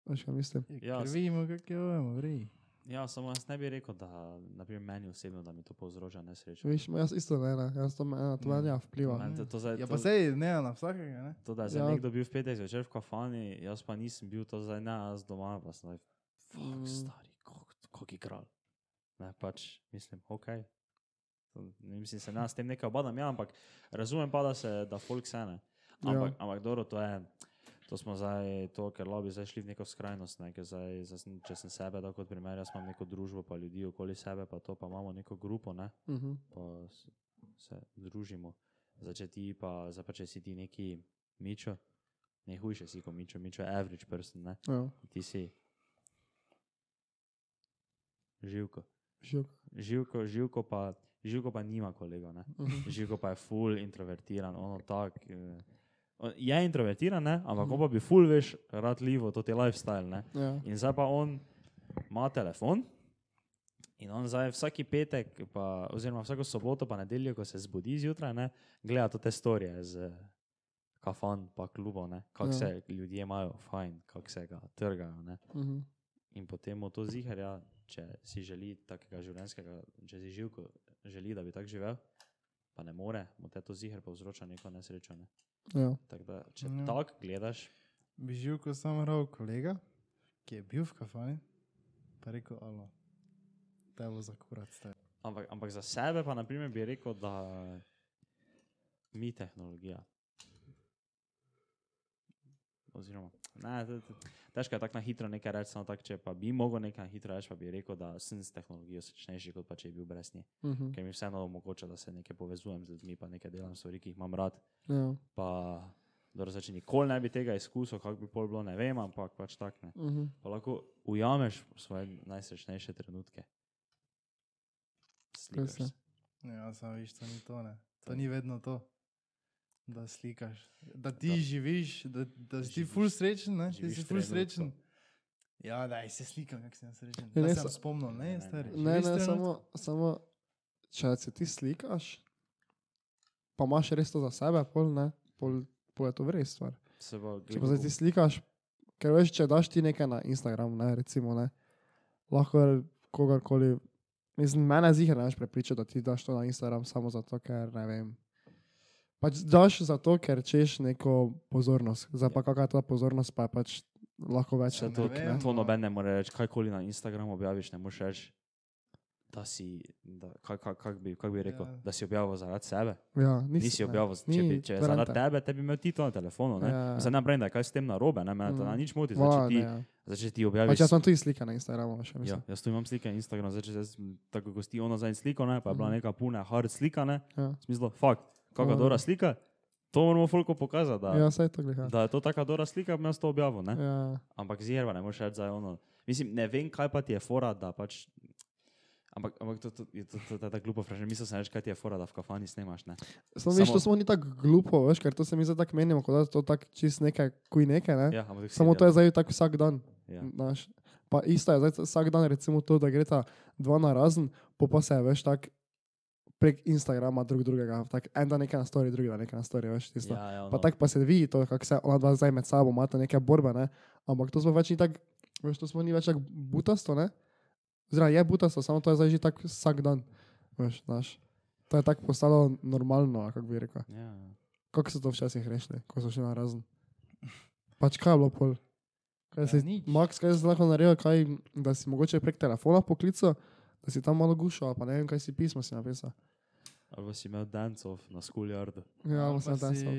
Veš, kaj mislim? Ja, Ja, ker s- vidimo, kako je vemo, vri. Ja, samo jaz ne bi rekel, da naprimer, meni osebno, da mi to povzroča nesrečo. Viš, jaz isto ne, ne. jaz to meni, to Ne. meni ja vpliva. Meni to, to, zdaj, Ja, to, pa sej, ne, na vsakega, ne? to, da je Ja. nekdo bil v petek zvečer v kafani, jaz pa nisem bil to zdaj, ne, jaz doma, pa sem fuck, Mm. mm. stari, kako je kralj. Ne, pač mislim, ok. Ne, mislim, se ne s tem nekaj obadam, ja, ampak razumem pa, da se, da folk se ne. Ampak, ja. ampak dobro, to je, to smo zdaj, to, ker lobi zdaj šli v neko skrajnost, ne, zdaj, zdaj če sem sebe, tako kot primer, jaz imam neko družbo, pa ljudi okoli sebe, pa to, pa imamo neko grupo, ne, Uh -huh. pa se združimo. Zdaj, če ti pa, zdaj pa če si ti neki mičo, ne hujše si kot mičo, mičo je average person, ne, ja, ti si živko. živk. Živko, živko pa, živko pa nima kolega, ne. Uh -huh. Živko pa je full introvertiran, ono tak. eh, Je introvertiran, ne? ampak on pa bi full veš, rad livo, to je lifestyle. Ne? ja. In zdaj pa on ima telefon In on zdaj vsaki petek, pa, oziroma vsako soboto, pa nedeljo, ko se zbudi zjutraj, ne, gleda to te storije z kafan, pa klubov, kako Ja. se ljudje imajo fajn, kako se ga trgajo. Ne. Mhm. In potem mu to ziharja, če si želi takega življenjskega, če si živ, ko želi, da bi tako živel, pa ne more, mu te to zihar povzroča neko nesrečo. Ne. Ja. Tako da, če Ja. tako gledaš, Bi živel, ko sem ravno kolega, ki je bil v kafani, pa rekel, alo, te bo za kurat ampak, ampak za sebe pa naprimer bi rekel, da mi tehnologija. Oziroma, ne, te- te- težko je tako na hitro nekaj reči, samo tako, če pa bi mogel nekaj na hitro reči, pa bi rekel, da sem s tehnologijo srečnejši, kot pa če bi bil brez nje. Mhm. Ker mi vseeno omogoča, da se nekaj povezujem z ljudmi, pa nekaj delam stvari, ki jih imam rad. Ja. Pa, dobro, zdaj, če nikoli ne bi tega izkusil, kako bi pol bilo, ne vem, ampak pač tak ne. Mhm. Pa lahko ujameš svoje najsrečnejše trenutke. Slikaš. Ja, samo viš, to ni to, ne. To ni vedno to, da slikaš. Da ti da. živiš, da, da si ti Živiš. ful srečen, ne? Ti Živiš si ful srečen. Ja, daj se slikam, kako sem srečen. Ja, Da ne, sem spomnil, Ne, ne, ne, stari. ne. Ne, ne, samo, samo če se ti slikaš, pa imaš res to za sebe, pol, ne, pol, pol je to res stvar. Se bo Če pa se ti slikaš, ker veš, če daš ti nekaj na Instagram, ne, recimo, ne, lahko kogarkoli, mislim, mene zihar ne veš prepričati, da ti daš to na Instagram samo zato, ker ne vem. Pač daš zato, ker češ neko pozornost. Zdaj pa kakšna je ta pozornost, pa je pač lahko več Ja, ne tok, vem. ne. To noben ne more reči, kajkoli na Instagramu objaviš, ne moreš reči, da si, da, kaj, kaj, kak bi, kak bi rekel, Ja. ja. da si objavil zaradi sebe. Ja, nisi, Nisi ne. objavil, če, Ni bi, če je zaradi tebe, te bi imel ti to na telefonu. Ne, Ja. ja. Zdaj ne pravim, da je kaj s tem narobe, ne, me to Mm. na nič moti, zdaj, če ti, ne, ja. zdaj, če ti Pač objaviš. jaz sem tudi slika na Instagramu, še Ja, mislim. jaz tu imam slike na Instagramu, zdaj če jaz, tako kot ti ono zdaj sliko, ne, pa je bila Mhm. neka puna hard slika, ne, Ja, v smislu, fakt, kakšna Ja. dobra slika, to moramo folko pokazati, da, ja to gleda. da je to taka dobra slika, jaz to objavil, ne. Ja, Ampak zjerva ne moreš reči za ono. Mislim, ne vem, kaj pa ti je fora, da pač. Ampak, ampak to, to, je to, to, to je tako glupo vprašanje. Mislim, sem reči, kaj ti je fora, da v kafani snemaš. Ne? Samo veš, Samo- to smo ni tako glupo, veš, ker to se mi zdaj tako menimo, kot da je to tako čist nekaj, kuj nekaj, ne? Ja, Samo to je zdaj tako vsak dan. Ja. Znaš. Pa isto je zdaj vsak dan, recimo to, da gre ta dva na razen, po pa se veš tako prek Instagrama drug drugega, tako en dan nekaj na story, drugi dan nekaj na story, veš, tisto. Ja, ja, Pa no. tako pa se vidi to, kako se ona dva zdaj med sabo imata neke borbe, ne? Ampak to smo več ni tako, veš, to smo ni več tako butasto, ne? Oziroma je butasto, samo to je zdaj že tako vsak dan, veš, znaš. To je tako postalo normalno, kako bi rekel. Ja, ja. Kako so to včasih rešili, ko so šli na razen? Pač kaj je bilo pol? Kaj Ja, si, nič. Max, kaj si lahko naredil, kaj, da si mogoče prek telefona poklical, da si tam malo gušal, pa ne vem, kaj si pismo si napisal. Ali si imel dancov na schoolyardu. Ja, Ali si sam.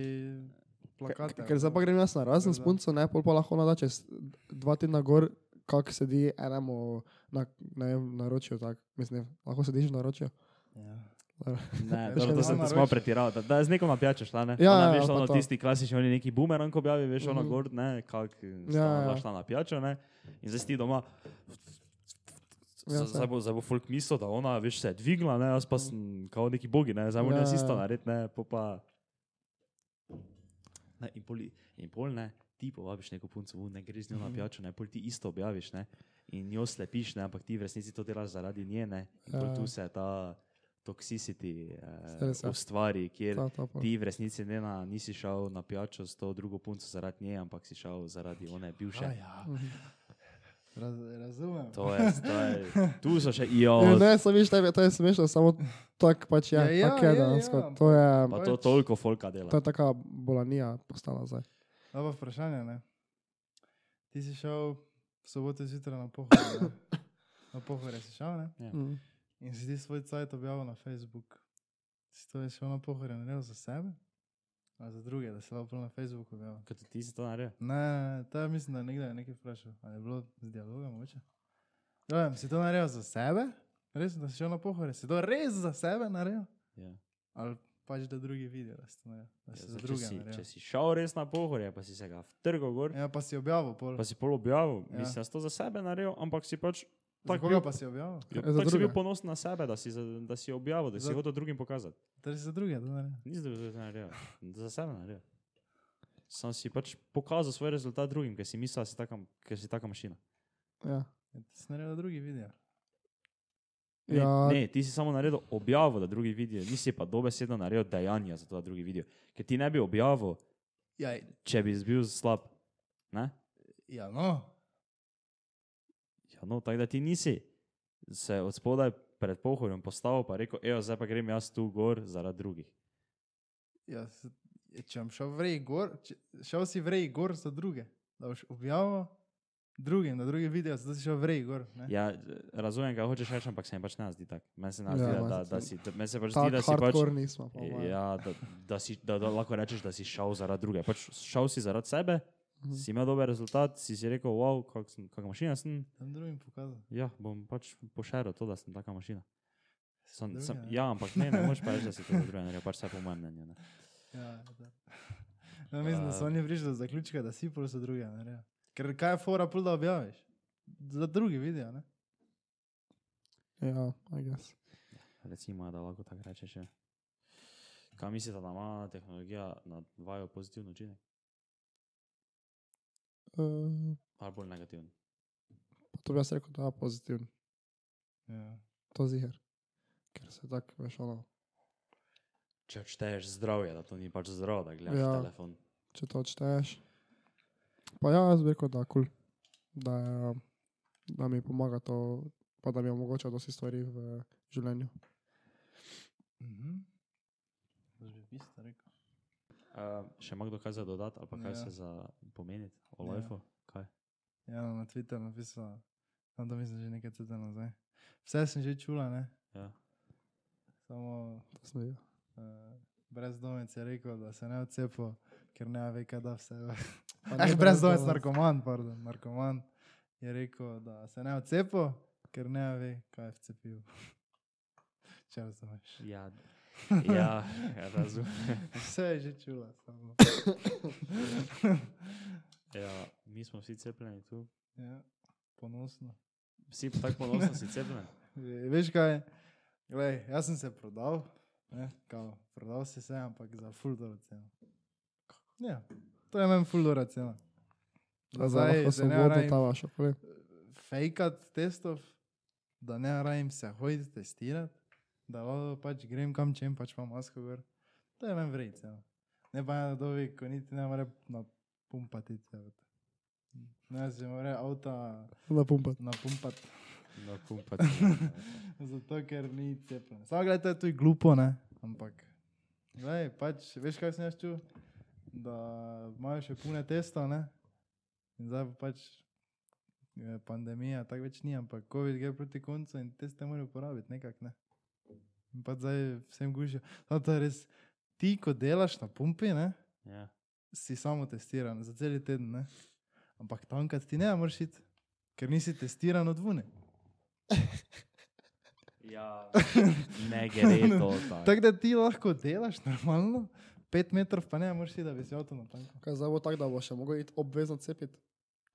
Plakate. Ker zdaj pa grem jaz na razen s punco, ne, pol pa lahko nada čez dva tedna gor, kak sedi enemu na, ne vem, naročijo, tak, mislim, lahko sediš v naročijo. Ja. Ne, dobro, to sem naročil? pretiraval. Da, da z nekom napijačeš, šla, ne? Ja, Ona, ja, veš, pa ono tisti klasični, oni neki boomerang objavi, veš, ono Mhm. gor, ne, kak Ja, ja, ja. šla na pijačo, ne? In zdaj si ti doma. Ja, Zdaj bo, zdaj bo folk mislil, da ona veš, se je dvigla, ne, jaz pa sem kao neki bogi, ne, zdaj moram Ja, jaz isto ja. narediti, ne, po pa. Ne, in, pol, in pol ne, ti povabiš neko punco, ne greš z njo na Mhm. pijačo, ne, pol ti isto objaviš, ne, in njo slepiš, ne, ampak ti v resnici to delaš zaradi nje, ne, in pol Ja. tu se ta toxicity Saj eh, ja. ustvari, kjer Ta, ta, pa. ti v resnici ne na, nisi šel na pijačo s to drugo punco zaradi nje, ampak si šel zaradi one bivše. A ja. Raz, razumem. To je, zdaj, tu so še Ja, ijo. Ne, sem viš, tebi, to je smešno, samo tako pač je. Ja, ja, tako je je, dejansko. ja, To je, Pa to pač- toliko folka dela. to je taka bolanija postala zdaj. Dobro vprašanje, ne? Ti si šel v soboto zjutraj na pohore, ne? Na pohore si šel, ne? Ja. Mm. In si ti svoj cajt objavil na Facebook. Si to je šel na pohore naredil za sebe? A za druge, da se lahko na Facebooku objavil? Kot ti si to naredil. Ne, to je mislim, da nekdaj nekaj vprašal. Ali je bilo z dialogom mogoče? Ja, si to naredil za sebe? Res, da si šel na pohore? Si to res za sebe naredil? Ja. Ali pač da drugi vidijo, da si to naredil? Da Ja, zdaj, za če, druge si, če naredil? si šel res na pohorje, pa si se ga vtrgal gor, Ja, pa si objavil pol. pa si pol objavil, Ja. ja. mislim, da si to za sebe naredil, ampak si pač Za tak koga bil- pa si objavil? Ja, Ja, za tako si bil druge. ponosen na sebe, da si, za, da si objavil, da si Za- hotel drugim pokazati. Torej za druge to naredil. Nisi da bi to naredil, za sebe naredil. Sam si pač pokazal svoj rezultat drugim, ker si mislil, da si taka, ker si taka mašina. Ja. Ja, ti si naredil, da drugi vidijo. Ne, Ja. ne, ti si samo naredil objavo, da drugi vidijo, nisi pa dobesedno naredil dejanja za to, da drugi vidijo. Ker ti ne bi objavil, Ja, če bi bil slab. Ne? ja, no. Ja, no, tako da ti nisi se od spodaj pred pohorjem postavil in rekel, evo, zdaj pa grem jaz tu gor zaradi drugih. Ja, s- če bom šel v rej gor, če, šel si v rej gor za druge, da boš objavil drugim, da drugi vidijo, zato si šel v rej gor. Ne? Ja, razumem, kaj hočeš reči, ampak se mi pač ne zdi tako. Meni se ne Ja, zdi, da, da, da si, da, meni se pač zdi, da si pač. nismo. mojem. Ja, da, da, si, da, da lahko rečeš, da si šel zaradi druge. Pač šel si zaradi sebe, Mhm. si imel dober rezultat, si si rekel, wow, kak sem- kakšna mašina sem. Tam drugim pokazal. Ja, bom pač pošeril to, da sem taka mašina. Sem, Druge, sem, ne? ja, ampak ne, ne moreš pa reči, da si to za druge naredil, pač vse po mojem mnenju. Ne. Ja, da. No, mislim, da so A. oni prišli do zaključka, da si pol so druge. Ne, Ker kaj je fora, pol da objaviš? Za drugi vidijo, ne? Ja, I guess. Recimo, da lahko tako rečeš. Ja. Kaj mislite, da ima tehnologija na vaju pozitiven učinek Uh, ali bolj negativen? to bi jaz rekel, da je pozitiven. Ja. To ziger. Ker se tako, veš, ono, Če odšteješ zdravje, da to ni pač zdravo, da gledaš Ja. telefon. če to odšteješ. Pa ja, jaz bi rekel, da kul. Cool. Da, je, da mi pomaga to, pa da mi omogoča dosti stvari v življenju. Mhm. Boš bi isto rekel. Uh, še ima kdo kaj za dodati, ali pa kaj Ja. se za pomeniti o Ja. lifeu? Kaj? Ja, na Twitter napisal, tam to mislim že nekaj tedna nazaj. Vse sem že čula, ne? Ja. Samo To sem videl. uh, brezdomec je rekel, da se ne odcepo, ker ne ve, kaj da vse. Pa Eh, ne brezdomec, brezdomec. narkoman, pardon, narkoman je rekel, da se ne odcepo, ker ne ve, kaj je vcepil. Če razumeš. Ja, ja, ja razumem. Vse je že čula, samo. Ja, mi smo vsi cepljeni tu. Ja, ponosno. Vsi pa tako ponosni si cepljeni. Ve- Veš kaj? Glej, jaz sem se prodal, ne, kao, prodal si se, ampak za full dobro ceno. Ja, to je meni cena. Da zdaj se ne svobodo rabim tavaš okoli. fejkat testov, da ne rabim se hoditi testirati, da lahko pač grem kam čem, pač pa masko gor. To je meni vrej cena. Ne pa ena dobi, ko niti ne more napumpati. cevota. Ne, se more avta Na pumpat. napumpati. Na pumpati. Zato, ker ni cepljen. Samo gledaj, to je tudi glupo, ne? Ampak, gledaj, pač, veš, kaj sem jaz čutil? Da imajo še pune testov, ne? In zdaj pa pač pandemija, tako več ni, ampak COVID gre proti koncu in teste morajo uporabiti nekako, ne? In pa zdaj vsem gužijo. No, to je res, ti, ko delaš na pumpi, ne? Ja. Si samo testiran za cel teden, ne? Ampak tam, kad ti ne moreš iti, ker nisi testiran od vune. ja, ne gre to tako. Tako da ti lahko delaš normalno, pet metrov pa ne moreš iti, da bi si avto natanko. Kaj zdaj bo tako, da bo še mogel iti obvezno cepiti?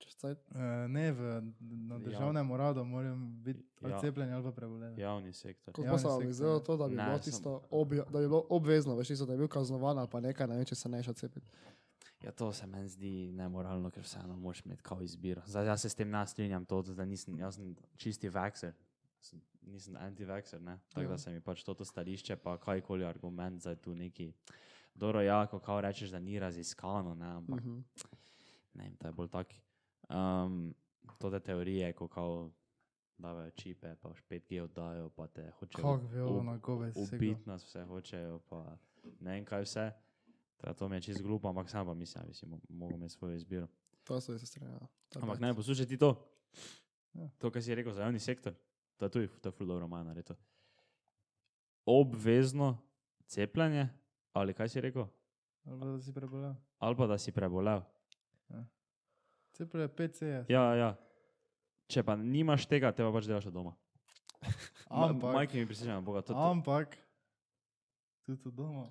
Čez cajt. Uh, ne, v, na Ja. državnem uradu morajo biti Ja. cepljeni ali pa preboleni. Ja. Javni sektor. Kako se vam je zdelo ne. to, da bi, Ne, bilo sem- tisto obja, da bi bilo obvezno, veš, tisto, da je bil kaznovan ali pa nekaj, ne vem, če se ne še cepiti. Ja, to se meni zdi nemoralno, ker vseeno moraš imeti kao izbiro. Zdaj, jaz se s tem ne strinjam, to, da nisem, jaz sem čisti vaxer, sem, nisem anti-vaxer, ne. Tako Ja. da se mi pač to stališče, pa kajkoli argument za tu neki. Dobro, ja, ko rečeš, da ni raziskano, ne, ampak Mhm. ne vem, to je bolj tak. Um, to te teorije, ko kao dajo čipe, pa 5G oddajo, pa te hočejo Kako bi ob- na gove ubiti nas vse hočejo, pa ne vem kaj vse. Teda to mi je čisto glupo, ampak sam pa mislim, da si mo- mogel imeti svojo izbiro. To se strinja. to je Ampak ne, poslušaj ti to. Ja. To, kar si rekel za javni sektor, to je tudi, to je ful dobro manj naredito. Obvezno cepljenje, ali kaj si rekel? Ali pa da si prebolel. Ali pa da si prebolel. Ceplje PC. Ja, ja. Če pa nimaš tega, te pa pač delaš od doma. Ma- Ampak, Majke mi prisečam, Boga, to, to, ampak, tudi od doma.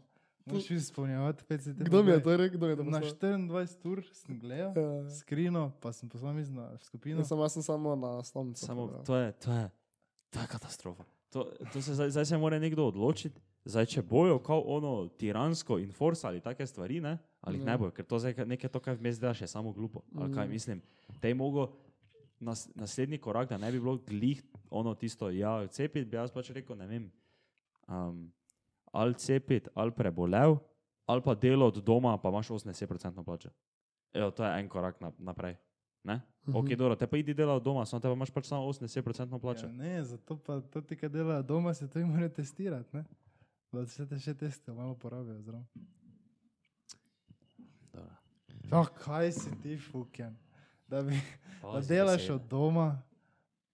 Moraš izpolnjevati PC. Kdo mi je to rekel? Je to Na poslal? 24 ur sem gledal, Ja. skrino, pa sem poslal mislim na skupino. Jaz sem, samo na slovnico. Samo, to je, to je, to je katastrofa. To, to se, zdaj, zdaj se mora nekdo odločiti, zdaj, če bojo kao ono tiransko enforce ali take stvari, ne? ali Ja. ne bojo, ker to zdaj nekaj to, kar vmes delaš, je samo glupo. Ali kaj Mhm. mislim, te je mogo nas, naslednji korak, da ne bi bilo glih ono tisto, ja, cepiti, bi jaz pač rekel, ne vem, um, ali cepiti, ali prebolel, ali pa delo od doma, pa imaš 80% plače. Evo, to je en korak na, naprej. Ne? Mhm. Ok, dobro, te pa idi dela od doma, samo te pa imaš pač samo 80% plače. Ja, ne, zato pa to ti, ki delajo doma, se to jim mora testirati. Ne? Da se te še teste malo porabijo. Ja, kaj si ti, fuken? Da, bi, da delaš besede. od doma,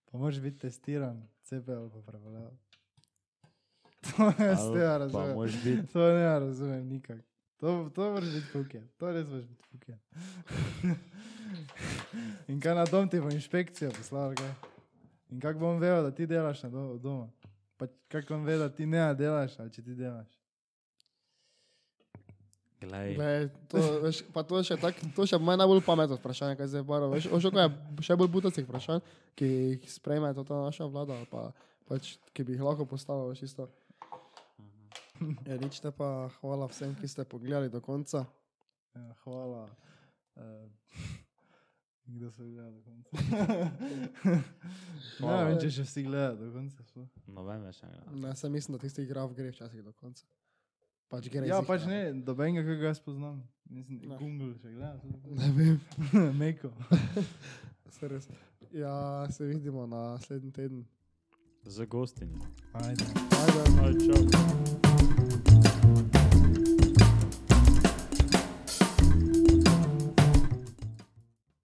pa moraš biti testiran, cepe ali pa prebolel. To ne Pa razumem. biti. To ne razumem nikak. To, to moraš biti fuken, to res moraš biti fuken. In kaj na dom ti bo inšpekcija poslala, kaj? In kako bom vedel, da ti delaš na do, doma? Pa kako bom vedel, da ti ne delaš, ali če ti delaš? Glej, Glej, to, veš, pa to je še tak, to je še moje najbolj pametno vprašanje, kaj zdaj baro. Veš, ošo, kaj je še bolj butacih vprašanj, ki jih sprejme to ta naša vlada, ali pa pač, ki bi jih lahko postavila, veš, isto. Ja, nič te pa hvala vsem, ki ste pogledali do konca. Ja, hvala. Uh, kdo so gledali do konca? ne Hvala. vem, če še vsi gledajo do konca. sploh. no vem več. Ne, Ne, sem mislim, da tisti graf gre včasih do konca. Pač gre Ja, pač ne, dobenega, ki ga jaz poznam. Mislim, Ne. Google še gleda. Ne vem, Meko. se res. Ja, se vidimo naslednji teden. Z gostinjo. Ajde. Ajde. Aj, čau.